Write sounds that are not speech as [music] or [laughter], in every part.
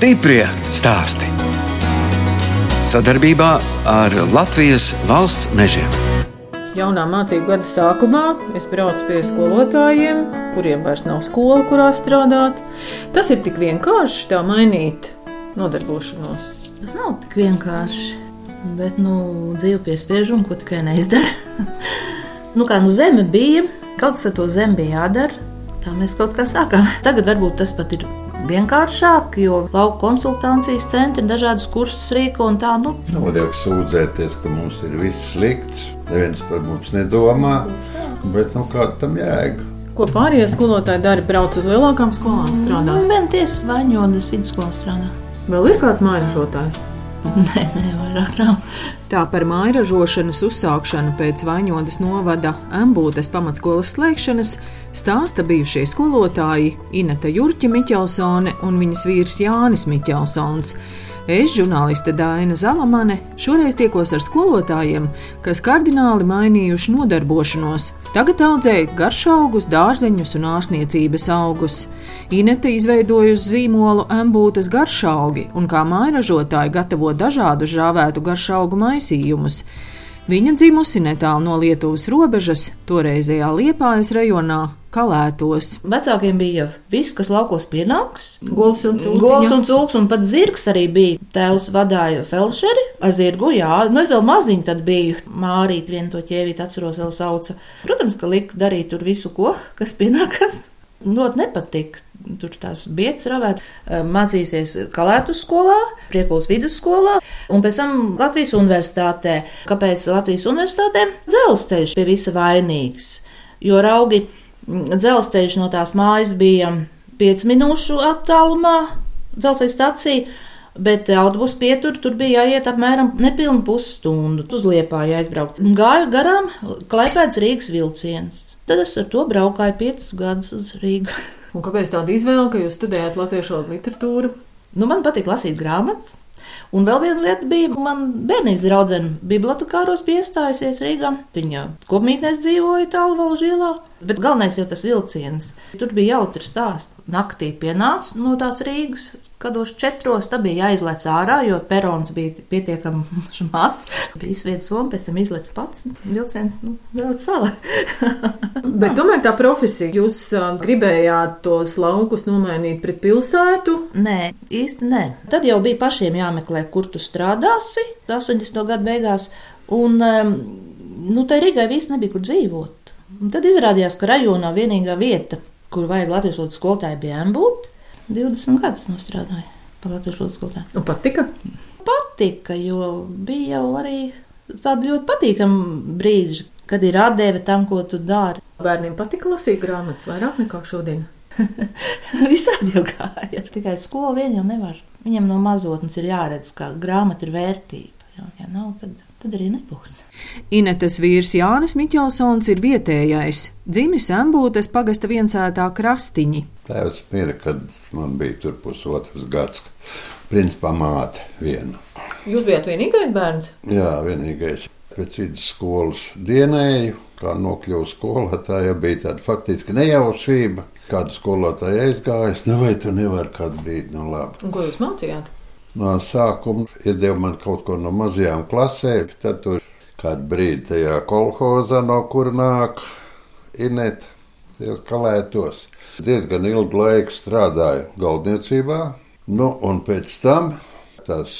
Stiprie stāsti. Sadarbībā ar Latvijas valsts mežiem. Jaunā mācību gada sākumā es braucu pie skolotājiem, kuriem vairs nav skola, kurā strādāt. Tas ir tik vienkārši tā mainīt nodarbošanos. Tas nav tik vienkārši. Bet, nu, dzīve piespiež un ko tikai neizdara. [laughs] nu, kā nu zeme bija, kaut kas ar to zemi bija jādara. Tā mēs kaut kā sākām. Tagad varbūt tas pat ir vienkāršāk, jo lauka konsultācijas centri dažādus kursus rīko un tā. Nu. Nav jau sūdzēties, ka mums ir viss slikts. Neviens par mums nedomā, bet nu, kāda tam jēga? Ko pārējie skolotāji dara? Brauc uz lielākām skolām strādāt. Viena tiesa vaņodas vidusskolā strādā. Vēl ir kāds mājasotājs? [laughs] Nē, nē, vairāk nav. Tā par mairažošanas uzsākšanu pēc Vaņodas novada Ambūtes pamatskolas slēgšanas stāsta bijušie skolotāji Ineta Jurķa Miķelsone un viņas vīrs Jānis Miķelsons. Es, žurnāliste Dāna Zalamane, šoreiz tiekos ar skolotājiem, kas kardināli mainījuši nodarbošanos. Tagad audzēja garšaugus, dārzeņus un ārstniecības augus. Inete izveidojusi zīmolu embūtes garšaugi un kā mairažotāji gatavo dažādu žāvētu garšaugu maisījumus. Viņa dzimusi netālu no Lietuvas robežas, toreizējā Liepājas rajonā, Kalētos. Vecākiem bija viss, kas laukos pienāks. Govs un cūciņa. Govs un cūks, un pat zirgs arī bija. Tēvs vadīja felšeri ar zirgu, jā. Nu, es vēl maziņu tad biju. Mārīt vienu to ķēvīt atceros vēl sauca. Protams, ka lika darīt tur visu, ko, kas pienākas. Ļoti nepatika. Tur tās bietas ravēt, mācīsies Kalētu skolā, Priekulas vidusskolā un pēc tam Latvijas universitātē. Kāpēc Latvijas universitātē? Dzelzceļš pie visa vainīgs, jo raugi dzelzceļš no tās mājas bija 5 minūšu attālumā, dzelzceļa stacija. Bet autobusu pieturu tur bija jāiet apmēram nepilnu pusstundu. Uz liepā jāizbraukt. Gāju garām klēpēts Rīgas vilciens. Tad es ar to braukāju piecus gadus uz Rīgu. [laughs] Un kāpēc tāda izvēle, ka jūs studējat latviešu literatūru? Nu, man patīk lasīt grāmatas. Un vēl viena lieta bija, man bērnības draudzene bibliotekāros piestājusies Rīgā. Viņa kopmītnēs dzīvoja tālu valžielā, bet galvenais jau tas vilciens. Tur bija jautri stāsts. Naktī pienāca no tās Rīgas, kādos četros, tad bija jāizlec ārā, jo perons bija pietiekami [laughs] mazs. Bija izsvieta somu, pēc tam izlec pats. Vilciens, nu, daudz sala. [laughs] Bet tomēr tā profesija, jūs uh, gribējāt tos laukus nomainīt pret pilsētu? Nē, īsti nē. Tad jau bija pašiem jāmeklē, kur tu strādāsi 80. gadu beigās. Un, um, nu, tai Rīgai viss nebija kur dzīvot. Un tad izrādījās, ka rajonā vienīgā vieta, kur vajag latviešu valodas skolotāju, bija Embūte. 20 gadus strādāju par latviešu valodas skolotāju. Un patika? Patika, jo bija jau arī tādi ļoti patīkami brīži, kad ir atdeve tam, ko tu dari. Bērniem patika lasīt grāmatas vairāk nekā šodien. [laughs] Visādi jau gāja. Tikai skola vien jau nevar. Viņam no mazotnes ir jāredz, ka grāmata ir vērtība. Ja nav, tad, tad arī nebūs. Inetes vīrs Jānis Miķelsons ir vietējais, dzimis Embūtes pagasta viensētā krastiņi. Tēvs mira, kad man bija tur pusotrs gads. Principā māte viena. Jūs bijat vienīgais bērns? Jā, vienīgais. Pēc vidusskolas dienēju, kā nokļuvu skolotāja, bija tāda faktiski nejaušība. Kādu skolotāju aizgājis, nu vai tu nevari kādu brīdi, nu labi. Un ko jūs mācījāt? No sākuma iedeva man kaut ko no mazajām klasēm, tad tur kādu brīdi tajā kolhozā, no kur nāk Inēta, tajos kalētos. Diezgan ilgu laiku strādāju galdniecībā, nu un pēc tam tas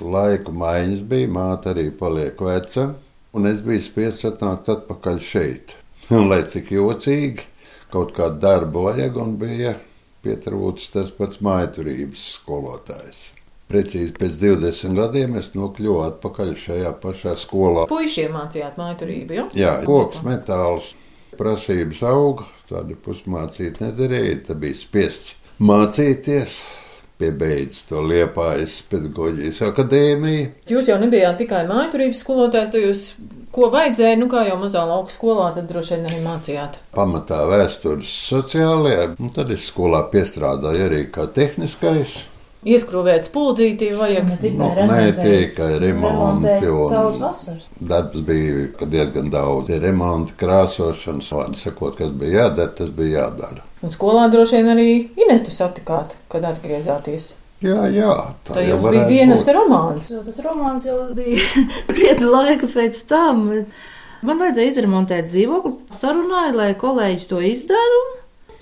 laiku maiņas bija, māte arī paliek veca, un es biju spiests atnākt atpakaļ šeit. Un, lai cik jocīgi, kaut kādu darbu vajag, un bija pietrūcis tas pats mājturības skolotājs. Precīzi pēc 20 gadiem es nokļuvu atpakaļ šajā pašā skolā. Puisiem mācījāt mājturību, jo? Jā, koks, metāls, prasības auga, tādu pusmācīt nedarīja, tad bija spiests mācīties. Piebeidz to Liepājas pedagoģijas akadēmiju. Jūs jau nebijāt tikai mājturības skolotājs, tad jūs, ko vajadzēja, nu kā jau mazā lauka skolā, tad droši vien arī mācījāt. Pamatā vēstures sociālajā, un tad es skolā piestrādāju arī kā tehniskais ieskrūvēt spuldzītī, vajag ne tikai, no, ne tikai remonti. Darbs bija diezgan daudz. Remonti, krāsošanas, vārdu sakot, kas bija jādara, tas bija jādara. Un skolā droši vien arī Inetu satikāt, kad atgriezāties. Jā, jā, tā Tā jau bija dienas romāns. Jo tas romāns jau bija [laughs] krietni laika pēc tam. Man vajadzēja izremontēt dzīvokli. Sarunāju, lai kolēģis to izdara.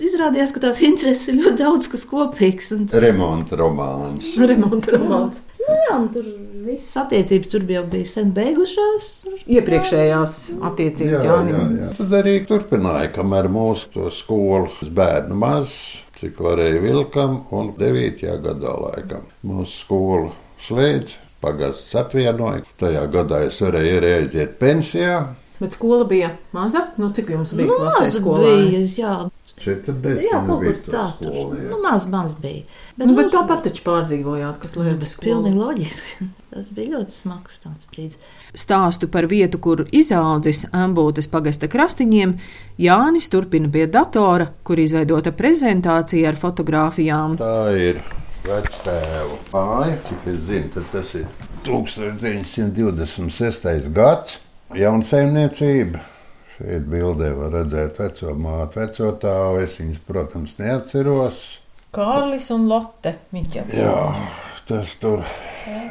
Izrādījās, ka tās intereses ir ļoti daudz kas kopīgs. Un Remonta romāns. Remonta romāns. Nu, jā, tur visas attiecības tur bija jau bija sen beigušās. Iepriekšējās attiecības Jānim. Tad arī turpināja, kamēr mūsu to skolu bērnu maz, cik varēja vilkam, un 9. gadā laikam mūsu skolu slēdz. Pagasts apvienoja. Tajā gadā es varēju arī aiziet pensijā. Bet skola bija maza. Nu, cik jums bija Nu, klasē maz skolā? bija, jā. 40 Jā, kaut kur tā skola. jā. Nu, maz, maz bija. Bet, nu, bet mums- tāpat taču pārdzīvojāt, kas Nu, liekas Tas ir pilnīgi loģiski. [laughs] Tas bija ļoti smags tāds brīdis. Stāstu par vietu, kur izaudzis Ambūtas pagasta krastiņiem, Jānis turpina pie datora, kur izveidota prezentācija ar fotogrāfijām. Tā ir vectēva māja, cik es zinu, tad tas ir 1926. gads. Jauna saimniecība. Šeit bildē var redzēt veco māti, veco tāvu. Es viņas, protams, neatceros. Kārlis un Lotte Miķels. Jā, tas tur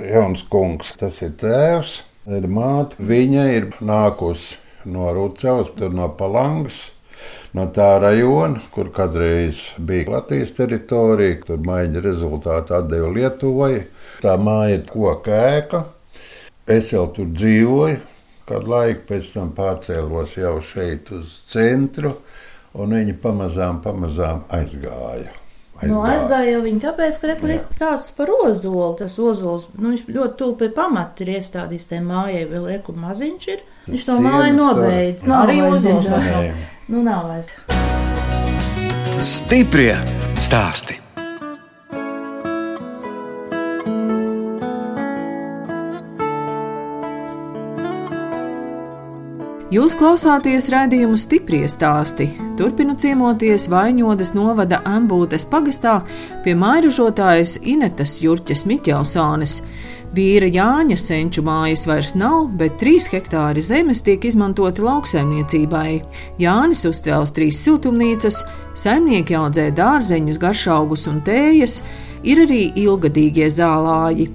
jauns kungs. Tas ir tēvs, ir māte. Viņa ir nākusi no Rūcavas, tur no Palangas. No tā rajona, kur kādreiz bija Latvijas teritorija, tur maiņa rezultātā atdeva Lietuvai. Tā māja ir koka ēka. Es jau tur dzīvoju, kādu laiku pēc tam pārcēlos jau šeit uz centru, un viņi pamazām, pamazām aizgāja. Nu, aizgāja jau viņa tāpēc, ka rekur ir stāsts par ozolu. Tas ozols, nu, viņš ļoti pie pamata ir iestādījis tajā mājai, vēl rekur maziņš ir. Viņš to māju nobeidz. Nav Arī ozols. Nu, nav vairs. Stiprie stāsti. Jūs klausāties raidījumu stipri stāstī. Turpinu ciemoties Vaņodas novada Ambūtes pagastā pie mairažotājas Inetas Jurķas Miķelsones. Vīra Jāņa senču mājas vairs nav, bet trīs hektāri zemes tiek izmantoti lauksaimniecībai. Jānis uzcēls trīs siltumnīcas, saimnieki audzē dārzeņus, garšaugus un tējas, ir arī ilgadīgie zālāji.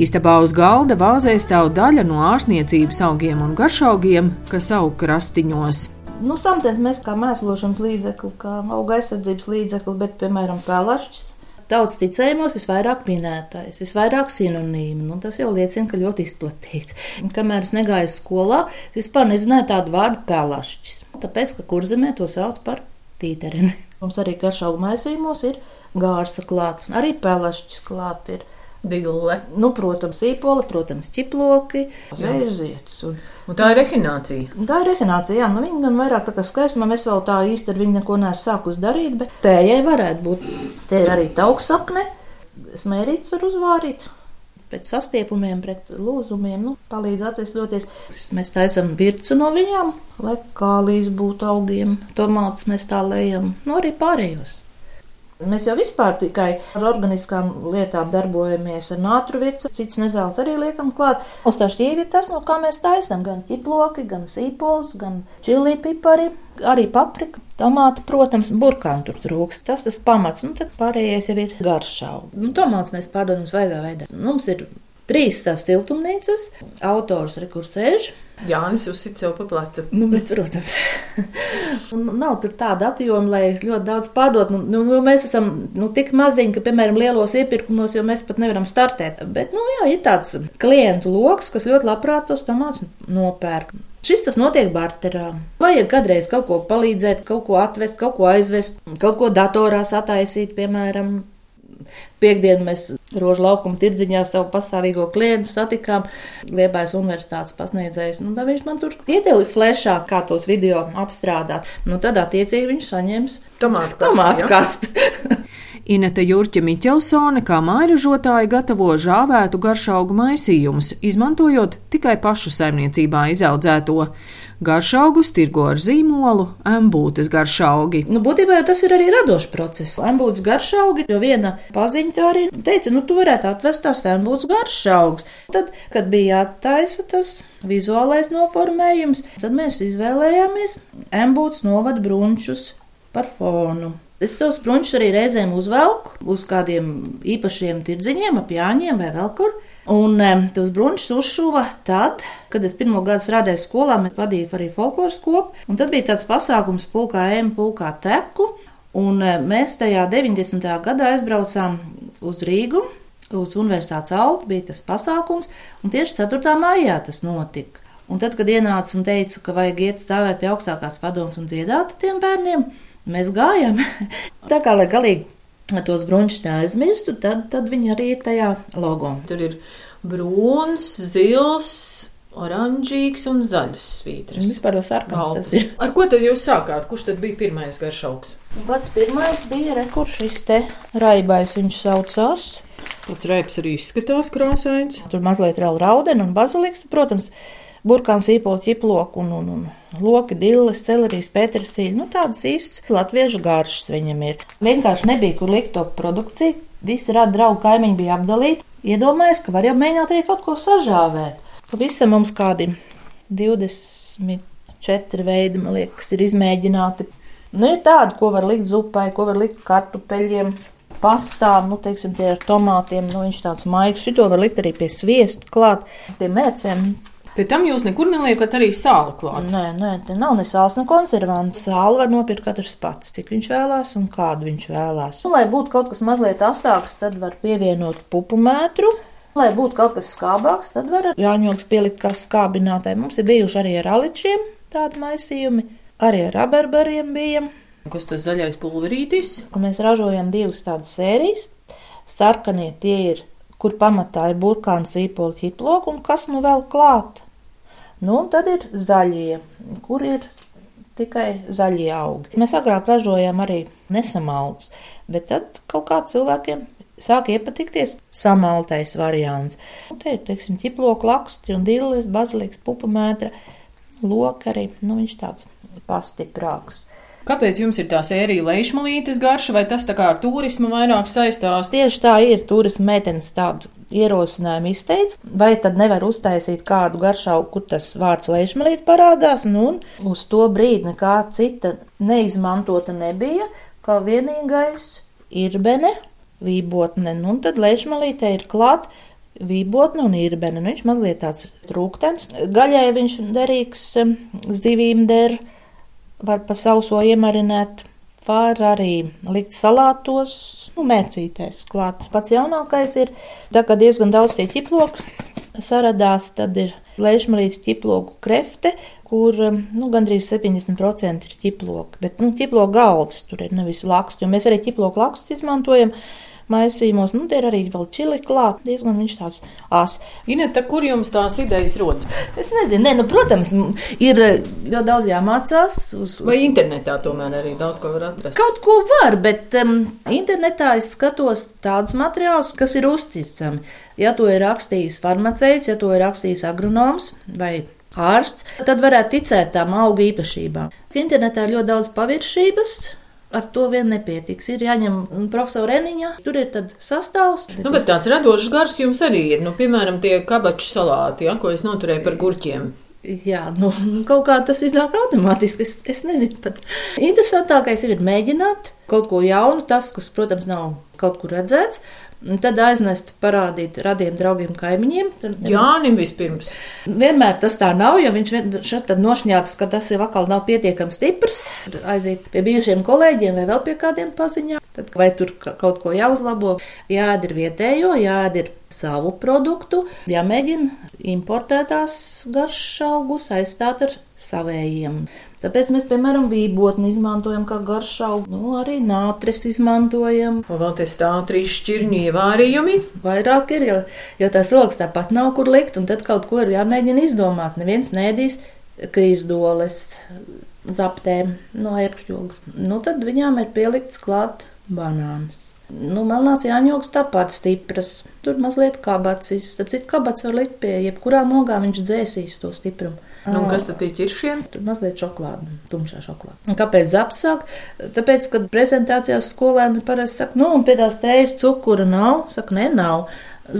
Istabā uz galda vāzē stāv daļa no ārsniecības augiem un garšaugiem, kas aug krastiņos. Nu, Samtēs mēs kā mēslošanas līdzekli, kā auga aizsardzības līdzekli, bet, piemēram, pelašķis. Tautas ticējumos visvairāk minētais, visvairāk sinonīmu. Nu, tas jau liecina, ka ļoti izplatīts. Un Kamēr es negāju skolā, es vispār nezināju tādu vārdu pelašķis. Tāpēc, ka kurzemē to sauc par tītereni. Mums arī garšaugu maisījumos ir gārsta klāta, arī pelašķis klāta ir. Dille. Nu, protams, īpoli, protams, ķiploki, zērzietis. Un... Un tā ir rehinācija. Tā ir rehinācija, jā, nu viņa gan vairāk tā kā skaistuma, mēs vēl tā īsti ar viņu neko neesam sākus darīt, bet tējai varētu būt. Te ir arī tauksakne, smērīts var uzvārīt. Pēc sastiepumiem, pret lūzumiem, nu, palīdz atvesļoties. Mēs taisam vircu no viņām, lai kālīs būtu augiem, tomātus mēs tā lejam, nu arī pārējos. Mēs jau vispār tikai ar organiskām lietām darbojamies, ar nātru virsmu, cits nezāles arī liekam klāt. Tā šķīvi ir tas, no kā mēs taisam gan ķiploki, gan sīpols, gan čili pipari, arī paprika, tomāti, protams, burkāni tur trūks. Tas tas pamats, nu tad pārējais jau ir garšau. Nu, tomāts mēs pārdodam svaidā veidā. Mums ir trīs tās siltumnīcas, autors rekursēž. Jānis uzsit sev pa plecu. Nu, bet, protams, nav tāda apjoma, lai ļoti daudz pārdot. Nu, nu, mēs esam nu, tik maziņi, ka, piemēram, lielos iepirkumos jau mēs pat nevaram startēt. Bet, nu, jā, ir tāds klientu lokus, kas ļoti labprāt tos tomātus nopērk. Šis tas notiek barterā. Vajag kādreiz kaut ko palīdzēt, kaut ko atvest, kaut ko aizvest, kaut ko datorā sataisīt, piemēram. Piektdienā mēs Rožu laukuma tirdziņā savu pastāvīgo klientu satikām. Liepais universitātes pasniedzējs. Nu, tad viņš man tur iedeva flešā, kā tos video apstrādāt. Nu, tad attiecīgi viņš saņems Tomātu kastu, tomātu kastu. [laughs] Ineta Jurķa Miķelsone kā mairažotāja gatavo žāvētu garšaugu maisījumus, izmantojot tikai pašu saimniecībā izaudzēto. Garšaugus tirgo ar zīmolu embūtes garšaugi. Nu, būtībā tas ir arī radošs process. Embūts garšaugi, jo viena paziņa arī teica, nu, tu varētu atvest tās embūts garšaugs. Tad, kad bija jātaisa tas vizuālais noformējums, tad mēs izvēlējāmies embūts novad brunčus par fonu. Es tos brunčus arī reizēm uzvelku uz kādiem īpašiem tirdziņiem, ap jāņiem vai vēl kur. Un tos brunčus uzšuva tad, kad es pirmo gadu strādāju skolā, bet vadīju arī folkloras kopu. Un tad bija tāds pasākums pulkā ēmu, pulkā teku. Un mēs tajā 90. gadā aizbraucām uz Rīgu, uz Universitātes Alpu, bija tas pasākums, un tieši 4. maijā tas notika. Un tad, kad ienāca un teica, ka vajag iet stāvēt pie augstākās padomas un dziedāt tiem bērniem, mēs gājām. [laughs] Tā kā, lai galīgi tos brunčus neaizmirstu, tad, tad viņi arī ir tajā logo. Tur ir brūns, zils, oranžīgs un zaļs svītras. Vispār jau sarkans tas ir. Ar ko tad jūs sākāt? Kurš tad bija pirmais garšaugs? Pats pirmais bija rekurš šis te raibais viņš saucās. Pats raips arī izskatās krāsains. Tur mazliet vēl raudena un baziliks, protams, burkāns, īpols, ķiploks un, un, un loki, dilles, celerijas, pētersīļa. Nu, tādas īstas latviešu garšas viņam ir. Vienkārši nebija, kur likt to produkciju. Visi radi draugi kaimiņi bija apdalīti. Iedomājos, ka var jau mēģināt arī kaut ko sažāvēt. Visam mums kādi 24 veidi, man liekas, ir izmēģināti. Nu, ir tādi, ko var likt zupai, ko var likt kartupeļiem, pastām, nu, teiksim, tie ar tomātiem, nu, viņš tāds maigs. Šito var likt arī pie sviesta klāt, pie mērcēm. Pēc tam jūs nekur neliekat arī sāli klāt. Nē, nē, te nav ne sāls, ne konservants. Sāli var nopirkt katrs pats, cik viņš vēlās un kādu viņš vēlās. Nu, lai būtu kaut kas mazliet asāks, tad var pievienot pupu mētru. Lai būtu kaut kas skābāks, tad var jāņoks pielikt kā skābinātāji. Mums ir bijuši arī ar aličiem tādi maisījumi, arī ar rabarbariem bija. Kas tas zaļais pulverītis? Mēs ražojam divas tādas sērijas. Sarkanie tie ir, kur pamatā ir burkāns, īpoļu ķiploks un kas nu vēl klāt. Nu, un tad ir zaļie, kur ir tikai zaļie augi. Mēs agrāk ražojām arī nesamalts, bet tad kaut kā cilvēkiem sāk iepatikties samaltais variants. Un te ir, teiksim, ķiploku laksti un dillis, baziliks, pupamētra, loka arī, nu, viņš tāds pastiprāks. Kāpēc jums ir tā sērija leišmalītes garša, vai tas tā kā ar turismu vairāk saistās? Tieši tā ir turisma meitenes tādu ierosinājumu izteica, vai tad nevar uztaisīt kādu garšaugu, kur tas vārds leišmalīt parādās, nu, un uz to brīdi nekā cita neizmantota nebija, kā vienīgais irbene, vībotne, nu, un tad leišmalītē ir klāt vībotne un irbene, nu, viņš mazliet tāds trūktens, gaļai viņš derīgs, zivīm der, var pa sauso iemarinēt. Var arī likt salātos, nu, mērcīties klāt. Pats jaunākais ir, tā kā diezgan daudz tie ķiploki saradās, tad ir lēšmalīts ķiploku krefte, kur nu, gandrīz 70% ir ķiploki. Bet nu, ķiploku galvas tur ir nevis laksti, jo mēs arī ķiploku lakstus izmantojam maisījumos. Nu, tie ir arī vēl čili klāt, diezgan viņš tāds ās. Ineta, kur jums tās idejas rodas? Es nezinu, ne, nu, protams, ir ļoti daudz jāmācās. Uz... Vai internetā tomēr arī daudz ko var atrast? Kaut ko var, bet um, internetā es skatos tādus materiālus, kas ir uzticami. Ja to ir rakstījis farmaceits, ja to ir rakstījis agronoms vai ārsts, tad varētu ticēt tām auga īpašībām. Internetā ir ļoti daudz paviršības, ar to vien nepietiks. Ir jāņem profesora Eniņa, tur ir sastāvs. Nu, bet tāds radošs gars jums arī ir. Nu, piemēram, tie kabaču salāti, ja, ko es noturēju par gurķiem. Jā, nu, kaut kā tas iznāk automātiski. Es, es nezinu, pat interesantākais ir mēģināt kaut ko jaunu, tas, kas, protams, nav kaut kur redzēts, Tad aiznest, parādīt radiem draugiem, kaimiņiem. Jānim vispirms. Vienmēr tas tā nav, jo viņš šeit nošņāts, ka tas jau atkal nav pietiekami stiprs. Aiziet pie bijušiem kolēģiem vai vēl pie kādiem paziņām. Tad vai tur kaut ko jāuzlabo, jādir vietējo, jādir savu produktu, jāmēģina importētās garšaugus aizstāt ar savējiem. Tāpēc mēs, piemēram, vībotni izmantojam kā garšaugu, nu, arī nātris izmantojam. Vai vēl tie stāv trīs šķirņu ievārījumi? Vairāk ir, jo, jo tās logs tāpat nav kur likt, un tad kaut ko ir jāmēģina izdomāt. Neviens nēdīs krīzdoles zaptēm no ērkšķogas. Nu, tad viņām ir pielikts klāt banāns. Nu, melnās jāņogs tāpat stipras. Tur mazliet kabacis. Cik kabats var likt pie jebkurām ogām, viņš dzēsīs to stiprumu. Nu, kas tad bija ķiršiem? Tur mazliet šokolāde, tumšā šokolāde. Un kāpēc zaps sāk? Tāpēc, kad prezentācijās skolēni parasti saka, nu, un pie tās tējas cukura nav. Saka, nē, nav.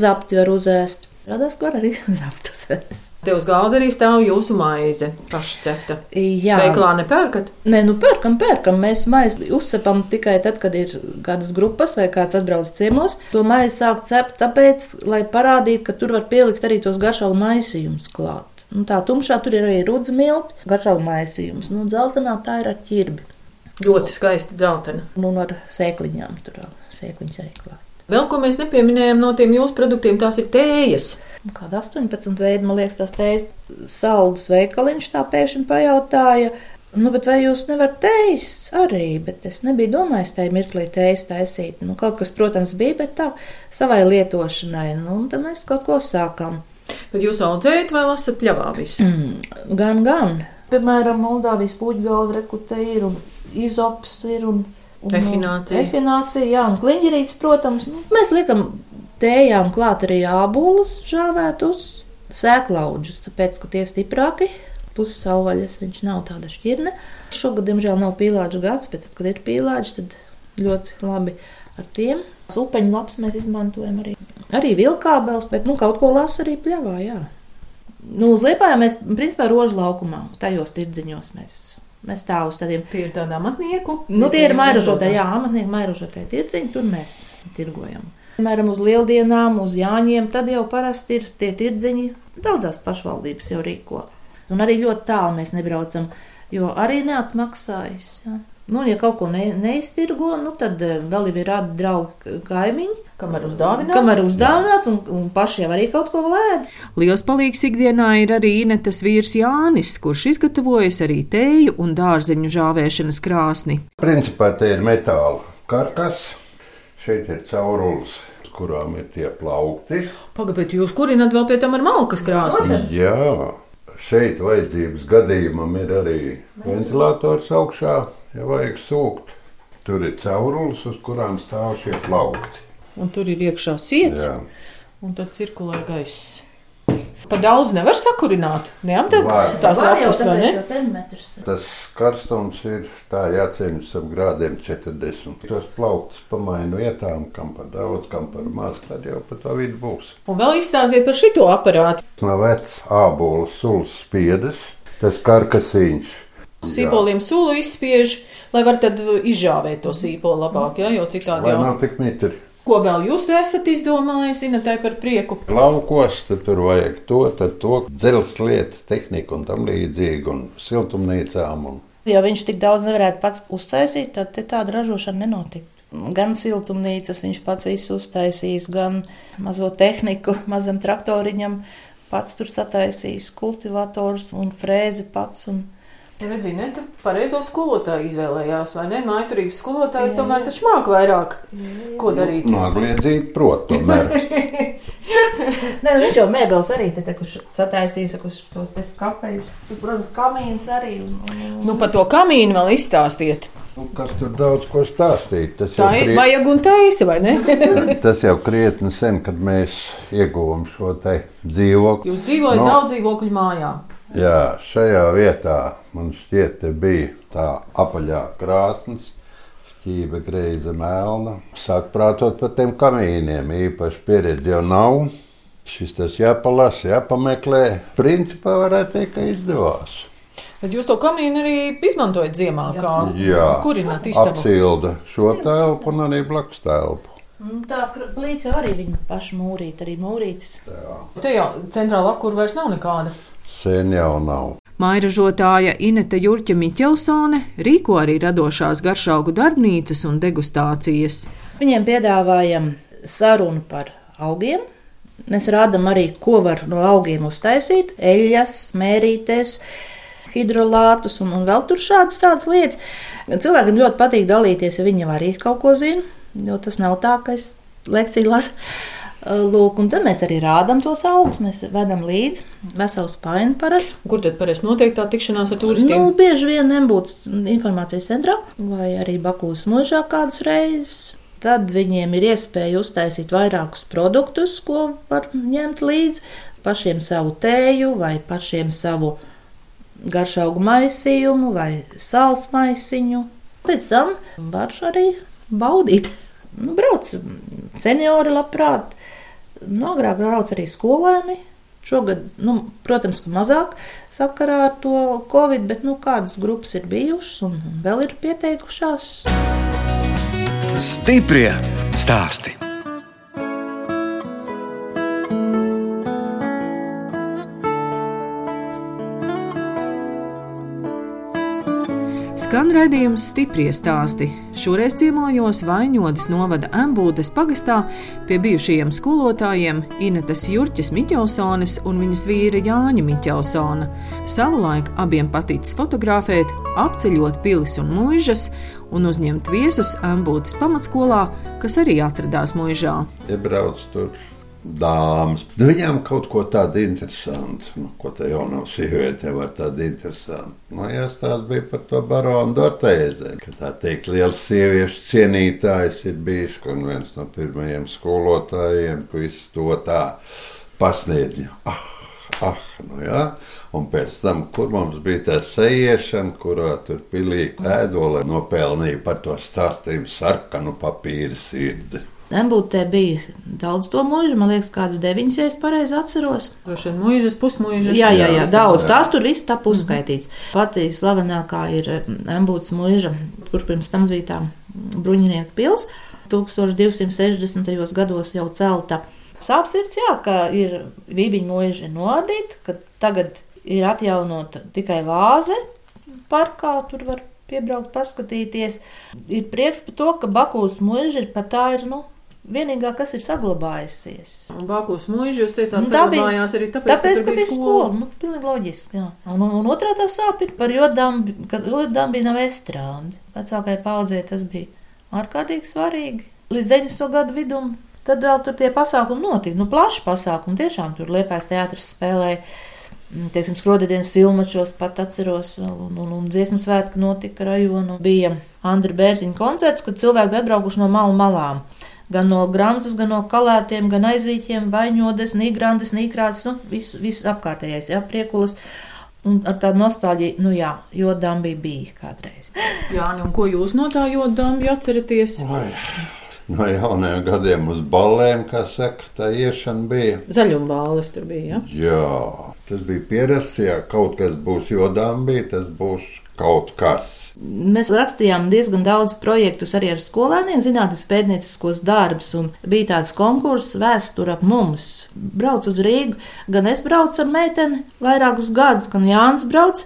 Zapti var uzēst. Radās, ka var arī zeltus vest. Te uz galda arī stāv jūsu maize, paša cepta. Jā, Veiklā nepērkat? Nē, nu pērkam, pērkam. Mēs maizi uzcepam tikai tad, kad ir kādas grupas vai kāds atbrauc ciemos. To maizi sāk cept tāpēc, lai parādītu, ka tur var pielikt arī tos garšaugu maisījumus klāt. Nu, tā tumšā tur ir arī rudz milti, garšaugu maisījums. Nu, dzeltenā tā ir ar ķirbi. Ļoti skaisti dzeltena. Nu, un ar sēkliņām tur sēkliņas arī klāt. Vēl ko mēs nepieminējām no tiem jūsu produktiem, tās ir tējas. Kāda 18 veidi, man liekas, tās tējas saldus veikaliņš tā pēkšņi pajautāja. Nu, bet vai jūs nevarat teikt arī? Bet es nebiju domājis tajā mirklī teikt, taisīt. Nu, kaut kas, protams, bija, bet tā savai lietošanai. Nu, un tad mēs kaut ko sākām. Bet jūs audzējat vai lasat pļavā visu? Mm, gan, gan. Piemēram, Moldāvijas puķgalva rekute ir un izops ir un. un Ehinācija. Ehinācija, jā, un kliņģerīts, protams. Nu, mēs liekam tējām klāt arī ābolus žāvētus, sēklauģus, tāpēc, ka tie stiprāki. Puses savvaļas viņš nav tāda šķirne. Šogad, diemžēl, nav pīlāģis gads, bet, tad, kad ir pīlāģis, tad ļoti labi ar tiem. Upeņu lapas mēs izmantojam arī. Arī vilkābels, bet nu, kaut ko lasa arī pļavā. Jā. Nu, uz liepājām mēs, principā, rožu laukumā, tajos tirdziņos mēs, mēs tā uz tādiem. Tie ir tādi amatnieku. Nu, tie ir mairažotāji, jā, amatnieki mairažotāji tirdziņi, tur mēs tirgojam. Piemēram, uz lieldienām, uz jāņiem, tad jau parasti ir tie tirdziņi. Daudzās pašvaldības jau rīko. Un arī ļoti tālu mēs nebraucam, jo arī neatmaksājas. Jā. Nu, ja kaut ko ne, neiztirgo, nu, tad eh, vēl ir radi draugi kaimiņi. Kamēr uzdāvināt? Kamēr uzdāvināt, un, un paši jau arī kaut ko lēd. Liels palīgs ikdienā ir arī Inetas vīrs Jānis, kurš izgatavojas arī tēju un dārzeņu žāvēšanas krāsni. Principā te ir metāla karkas, šeit ir caurulis, kurām ir tie plaukti. Pagaidiet, jūs kurināt vēl pie tam ar malkas krāsni? Jā, šeit vajadzības gadījumam ir arī ventilators augšā, ja vajag sūkt. Tur ir caurulis, uz kurām stāv šie plaukti. Un tur ir iekšā Jā. un tad cirkulē gaiss. Pa daudz nevar sakurināt. Neapdeg Var. tās Var jau lapas, vai ne? tāpēc jau termometrs. Tas karstums ir tā jāceņas ap grādiem 40. Tos plauktus pamainu vietām, kam par daudz, kam par maz, tad jau pa to vidu būs. Un vēl izstāstiet par šito aparātu. No vecs ābolu sulas spiedas, tas karkasiņš. Sīpoliem sulu izspiež, lai var tad izžāvēt to sīpolu labāk, ja? jo citādi Lai jau. nav tik mitri. Ko vēl jūs esat izdomājis, Inetai par prieku? Laukos, tad tur vajag to, tad to dzelzs lietas, tehniku un tam līdzīgi, un siltumnīcām. Un... Ja viņš tik daudz nevarētu pats uztaisīt, tad te tāda ražošana nenotiktu. Gan siltumnīcas viņš pats uztaisīs, gan mazo tehniku [laughs] mazam traktoriņam pats tur sataisīs, kultivators un frēzi pats. Un... Redzi, ne, tu pareizo skolotāju izvēlējās, vai ne? Maiturības skolotājs tomēr taču māk vairāk, ko darīt. Nogliedzīt, protams, [laughs] Nē, nu viņš jau mēbeles arī te, te kurš sataisīs, kurš tos te skapējus. Tur, protams, kamīns arī. Un, un. Nu, par to kamīnu vēl izstāstiet. nu, kas tur daudz ko stāstīt. Tas Tā ir krie... vajag un taisa, vai ne? [laughs] tas jau krietni sen, kad mēs ieguvām šo te dzīvokli. Jūs dzīvojat No. daudz dzīvokļu mājā. Jā, šajā vietā man šķiet, te bija tā apaļā krāsnes, šķība greiza melna. Sāk prātot par tiem kamīniem, īpaši pieredzi jau nav. Šis tas jāpalasa, jāpameklē. Principā varētu teikt, ka izdevās. Bet jūs to kamīnu arī izmantojat ziemā, kā Jā, kurināt istabu. apsilda šo telpu un arī blakus telpu. Un tā plīts jau arī viņa paša mūrīt, arī mūrītis. Te jau centrāla apkūra vairs nav nekāda. Sen jau nav. Mairažotāja Inete Jurķa Miķelsone rīko arī radošās garšaugu darbnīcas un degustācijas. Viņiem piedāvājam sarunu par augiem. Mēs rādām arī, ko var no augiem uztaisīt, eļļas, mērītes, hidrolātus un, un vēl tur šādas tādas lietas. Cilvēkiem ļoti patīk dalīties, ja viņi jau arī kaut ko zina, jo tas nav tā, ka es lekciju lasu. Lūk, un tad mēs arī rādām tos augus. Mēs vedam līdzi veselu spaini parasti. Kur tad parasti notiek tā tikšanās ar turistiem? Nu, bieži vien nebūs informācijas centrā vai arī Bakūs mūžā kādas reizes. Tad viņiem ir iespēja uztaisīt vairākus produktus, ko var ņemt līdzi. Pašiem savu tēju, vai pašiem savu garšaugu maisījumu, vai sāls maisiņu. Pēc tam var arī baudīt. Nu, brauc seniori labprāt. Nu, agrāk brauc arī skolēni. Šogad, nu, protams, ka mazāk sakarā ar to covid, bet nu, kādas grupas ir bijušas un vēl ir pieteikušās. Stiprie stāsti! Skan redzējums stipri stāsti. Šoreiz ciemojos Vaņodas novada Embūdes pagastā pie bijušajiem skolotājiem Inetas Jurķes Miķelsones un viņas vīra Jāņa Miķelsona. Savulaik abiem paticis fotografēt, apceļot pilis un mūžas un uzņemt viesus Embūdes pamatskolā, kas arī atradās mūžā. Tur dāmas. Nu, viņām kaut ko tādu interesantu, nu, ko te jaunā sieviete var tādu interesantu. Nu, jāstāsta bija par to baronu Dortēzi, ka tā teikt, liels sieviešu cienītājs ir bijis, un viens no pirmajiem skolotājiem, ko visu to tā pasniedz. Ah, ah, nu jā. Un pēc tam, kur mums bija tā sēžana, kurā tur pilīja ēdoli, nopelnīja par to stāstījumu sarkanu papīra sirdi. Embūtē bija daudz to mūžu, man liekas, kādas deviņas, ja es pareizi atceros. Droši vien mūžas, pusmūžas. Jā, jā, jā, daudz. Tās tur viss tā uzskaitīts. Pati slavenākā ir Embūtas mūža, kur pirms tam bija tā bruņinieku pils. 1260. gados jau celta. Sāpes ir, jā, ka ir vībiņu mūža noardīta, ka tagad ir atjaunota tikai vāze parkā, tur var piebraukt, paskatīties. Ir prieks par to, ka Bakūs mūža ir, ka tā ir, nu, vienīgā, kas ir saglabājusies. Bākus mūžā jūs teicāt, ka tā bija arī tāpēc, tāpēc ka, ka bija skola. skola. Nu, pilnīgi loģiski, jā. Un, un, un otrā tā sāp ir par jodambi, kad jodambi nav estrādi. Vecākai paudzē tas bija ārkārtīgi svarīgi. Līdz 90. gadu vidum tad vēl tur tie pasākumi notika. Nu, plaši pasākumi tiešām tur liepais teātris spēlēja. Mm, teiksim, skrodienas filmačos pat atceros, un, un, un dziesmu svētki notika rajonu. Bija Andra Bērziņa koncerts, kad cilvēki bija atbraukuši no malu malām gan no Gramsas, gan no kalētiem, gan aizvīķiem, vaņodes, nīgrandes, nīkrāts, nu, viss vis apkārtējais, jā, priekulas. Un ar tādu nostāļu, nu jā, jo dambī bija kādreiz. [laughs] Jā, un ko jūs no tā jodambi atceraties? Vai no jaunajiem gadiem uz ballēm, kā saka, tā iešana bija. Zaļumbāles tur bija, ja? Jā, tas bija pierasts, ja kaut kas būs jodām bija, tas būs kaut kas. Mēs rakstījām diezgan daudz projektus arī ar skolēniem, zinātnīs pētnieciskos darbus, un bija tāds konkurss vēsture ap mums. Braucu uz Rīgu, gan es braucu ar meiteni vairākus gadus, gan Jānis brauc.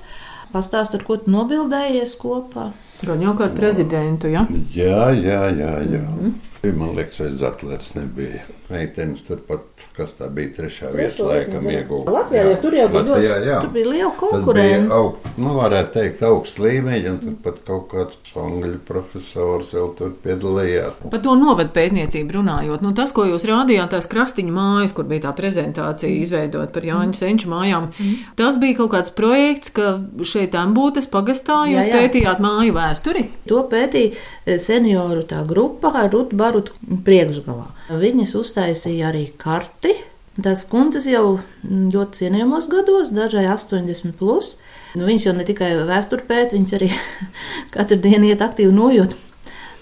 Pastāst, ar ko tu nobildējies kopā? Gan jau kā ar prezidentu, ja? Jā, jā, jā. jā. Mm -hmm. Man liekas, aiz Zetlers nebija. Meitenes turpat, kas tā bija trešā vieta, laikam iegūta. Latvijā jā, tur jau bija ļoti, jā. Tur bija liela konkurence. Aug, nu, varētu teikt, augsts līmeņi, un turpat kaut kāds angļu profesors vēl tur piedalījās. Par to novadu pētniecību runājot, nu, tas, ko jūs rādījāt, tās krastiņu mājas, kur bija tā prezentācija mm. izveidot par Jāņa mm. Senču mājām, mm. tas bija kaut kāds projekts, ka šeit Ambūtes pagastā jūs jā, jā. pētījāt māju vēsturi. To pētīja eh, senioru tā grupa ar Rutu Barutu priekšgalā. Viņas uztaisīja arī karti. Tās kundzes jau ļoti cienījamos gados, dažai 80 plus. Nu, viņas jau ne tikai vēsturi pēt, viņas arī [laughs] katru dienu iet aktīvi nojūt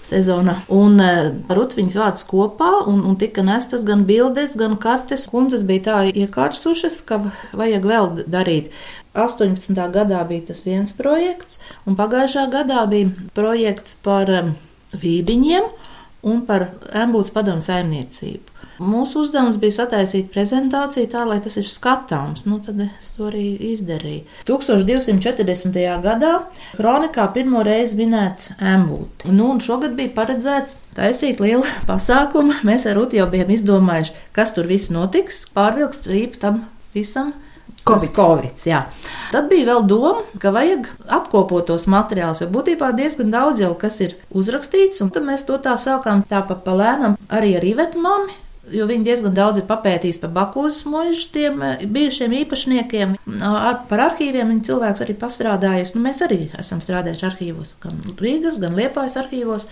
sezonā. Un uh, Ruts viņas vāc kopā un, un tika nestas gan bildes, gan kartes. Kundzes bija tā iekārsušas, ka vajag vēl darīt. 18. gadā bija tas viens projekts, un pagājušā gadā bija projekts par um, vībiņiem un par Embūtas padomu saimniecību. Mūsu uzdevums bija sataisīt prezentāciju tā, lai tas ir skatāms. Nu, tad es to arī izdarīju. 1240. gadā kronikā pirmo reizi minēts Embūti. Nu, un šogad bija paredzēts taisīt lielu [laughs] pasākumu. Mēs ar Ruti jau bijām izdomājuši, kas tur viss notiks. Pārvilks rīpu tam visam Jā. Tad bija vēl doma, ka vajag apkopot tos materiālus, jo būtībā diezgan daudz jau kas ir uzrakstīts, un tad mēs to tā sākām tā pa palēnam arī ar Ivetu mami. Jo viņi diezgan daudz ir papētījis par Bakūzes mūžu, tiem eh, bijušiem īpašniekiem. Ar, par arhīviem viņi cilvēks arī pastrādājis. Nu, mēs arī esam strādājuši arhīvos, gan Rīgas, gan Liepājas arhīvos.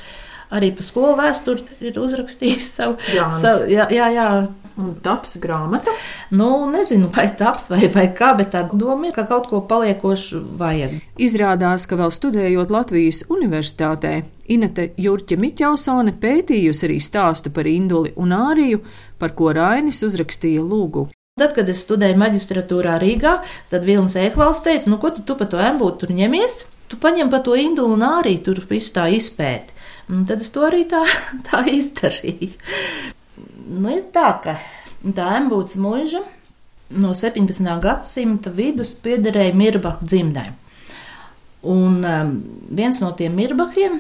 Arī par skolu vēsturi ir uzrakstījis savu. Jānis. savu jā, jā, jā, Un taps grāmata? Nu, nezinu, vai taps vai, vai kā, bet tā doma ir, ka kaut ko paliekošu vajag. Izrādās, ka vēl studējot Latvijas universitātē, Inete Jurķa Miķelsone pētījusi arī stāstu par Induli un Āriju, par ko Rainis uzrakstīja lūgu. Tad, kad es studēju maģistratūrā Rīgā, tad Vilnis Ekvalds teica, nu, ko tu, tu pa to embūtu tur ņemies? Tu paņem pa to indulu un arī tur visu tā izpēti. Un tad es to arī tā, [laughs] tā izdarīju. Nu, ir tā, ka tā embūts mūža no 17. gadsimta vidus piederēja Mirbahu dzimtai. Un um, viens no tiem Mirbahiem,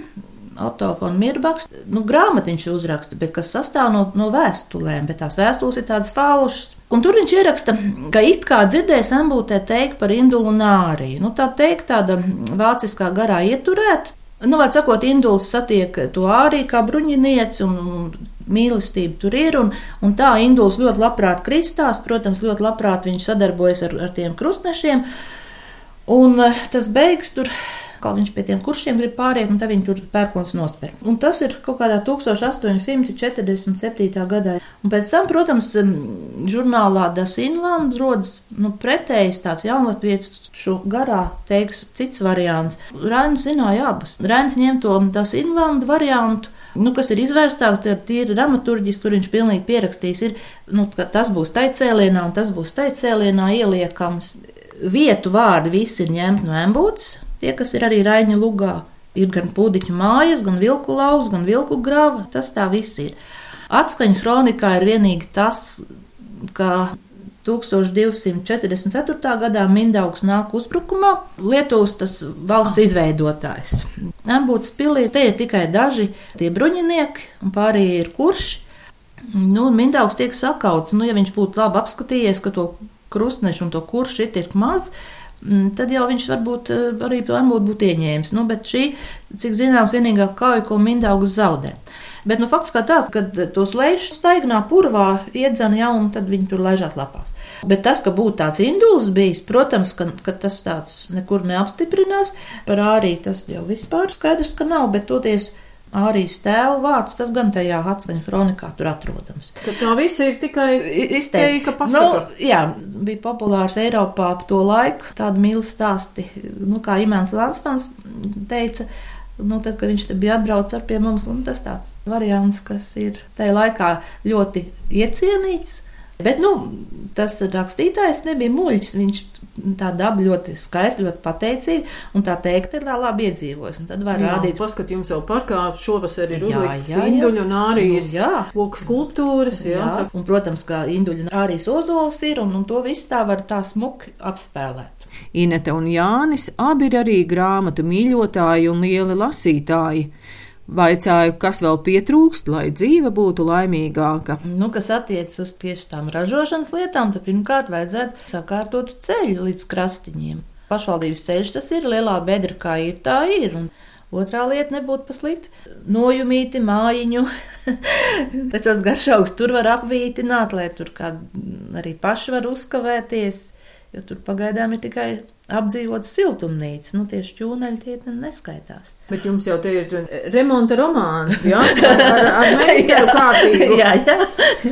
Otto von Mirbaks, nu, grāmatiņš uzraksta, bet kas sastāv no, no vēstulēm, bet tās vēstules ir tādas falšas. Un tur viņš ieraksta, ka it kā dzirdējis embūtē teikt par indulu un āriju. Nu, tā teikt, tāda vāciskā garā ieturēta. Nu, var sakot, Induls satiek to arī kā bruņinieci, un, un mīlestība tur ir. Un, un tā Induls ļoti labprāt kristās, protams, ļoti labprāt viņš sadarbojas ar, ar tiem krustnešiem. Un eh, tas beigas tur kā viņš pie tiem kuršiem grib pāriet, un tad viņi tur pērkons nospēr. Un tas ir kaut kādā 1847. gadā. Un pēc tam, protams, žurnālā Das Inland rodas nu, pretējs tāds jaunatvietis šo garā teiks cits variants. Rainis zināja abas. Rainis ņem to Das Inland variantu. Nu, kas ir izvērstāks, tad ir dramaturģis, kur viņš pilnīgi pierakstījis, ir, nu, tas būs taicēlienā un tas būs taicēlienā ieliekams. Vietu vārdi visi ir ņemti no embūtes, Tie, kas ir arī Raņa lugā, ir gan pūdiķu mājas, gan vilku lauz, gan vilku grava. Tas tā viss ir. Atskaņa kronikā ir vienīgi tas, ka 1244. gadā Mindaugs nāk uzbrukumā, Lietuvas tas valsts izveidotājs. Ambūtas pilī te ir tikai daži tie bruņinieki, un pārējie ir kurši. Nu, Mindaugs tiek sakauts, nu, ja viņš būtu labi apskatījies, ka to krustnešu un to kuršu ir tik maz, tad jau viņš varbūt eh, arī to amūtu būtu ieņēmis. Nu, bet šī, cik zināms, vienīgā kauja, ko Mindaugs zaudē. Bet nu, fakts kā tāds, ka tos lēšus staignā purvā iedzena jau un tad viņi tur laižās lapās. Bet tas, ka būtu tāds induls bijis, protams, ka, ka tas tāds nekur neapstiprinās. Par ārī tas jau vispār skaidrs, ka nav, bet toties Arī tēva vārds, tas gan tajā atskaņa kronikā tur atrodams. Tad tā viss ir tikai izteikta pasaka. Nu, jā, bija populārs Eiropā ap to laiku tādi mīlas stāsti, nu, kā Imants Lansmans teica. Nu, tad, kad viņš bija atbraucis pie mums, tas tāds variants, kas ir tajā laikā ļoti iecienīts. Bet nu, tas rakstītājs nebija muļķis. Viņš tā daba ļoti skaista, ļoti pateicīga, un tā teikt, ir labi iedzīvojis. Tad var jā, rādīt, paskat, jums jau parkā šovasar ir uzlikts induļu un ārijas nu, loku skulptūras. Jā. Jā. Tā. Un, protams, ka induļu un ārijas ozols ir, un, un to visu tā var tā smuki apspēlēt. Inete un Jānis abi ir arī grāmatu mīļotāji un lieli lasītāji. Vaicāju, kas vēl pietrūkst, lai dzīve būtu laimīgāka. Nu, kas attiecas uz tieši tām ražošanas lietām, tad pirmkārt vajadzētu sakārtot ceļu līdz krastiņiem. Pašvaldības ceļš tas ir lielā bedra, kā ir, tā ir. Un otrā lieta nebūtu paslikta. Nojumīti mājiņu, [laughs] bet tos garšaugus tur var apvītināt, lai tur arī paši var uzkavēties, jo tur pagaidām ir tikai apdzīvot siltumnīcas. Nu, tieši ķūneļi tie neskaitās. Bet jums jau te ir remonta romāns, jā? Ar, ar [laughs] meistaru kārtību. jā, jā,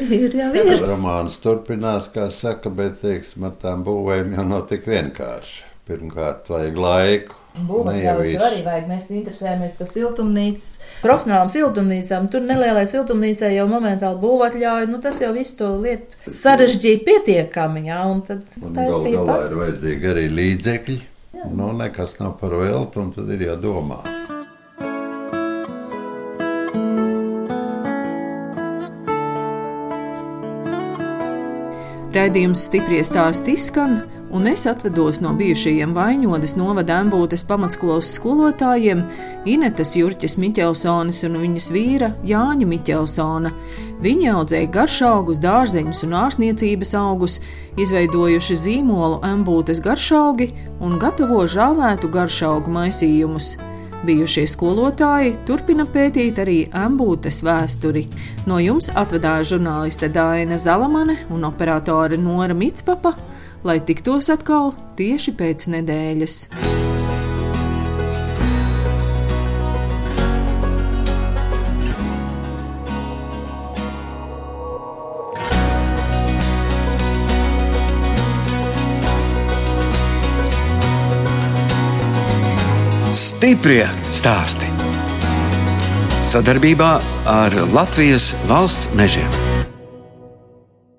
ir jau ir. Romāns turpinās, kā saka, bet, teiksim, ar tām būvēm jau nav tik vienkārši. Pirmkārt, vajag laiku Būvmateriālus jau arī vajag. Mēs interesējamies par siltumnīcas, profesionālām siltumnīcām. Tur nelielai siltumnīcai jau momentāli būvatļauju. Nu, tas jau visu to lietu sarežģīja pietiekami. Jā, un tad gal galā pats. ir vajadzīgi arī līdzekļi. Jā. Nu, nekas nav par veltu, un tad ir jādomā. Raidījums stipri stāst izskan un es atvedos no bijušajiem Vaņodas novada Ambūtes pamatskolas skolotājiem Inetas Jurķes Miķelsonis un viņas vīra Jāņa Miķelsona. Viņi audzēja garšaugus, dārzeņus un ārsniecības augus, izveidojuši zīmolu Ambūtes garšaugi un gatavo žāvētu garšaugu maisījumus. Bijušie skolotāji turpina pētīt arī ambūtes vēsturi. No jums atvedāja žurnāliste Dāna Zalamane un operātore Nora Mitspapa lai tiktos atkal tieši pēc nedēļas. Stiprie stāsti sadarbībā ar Latvijas valsts mežiem.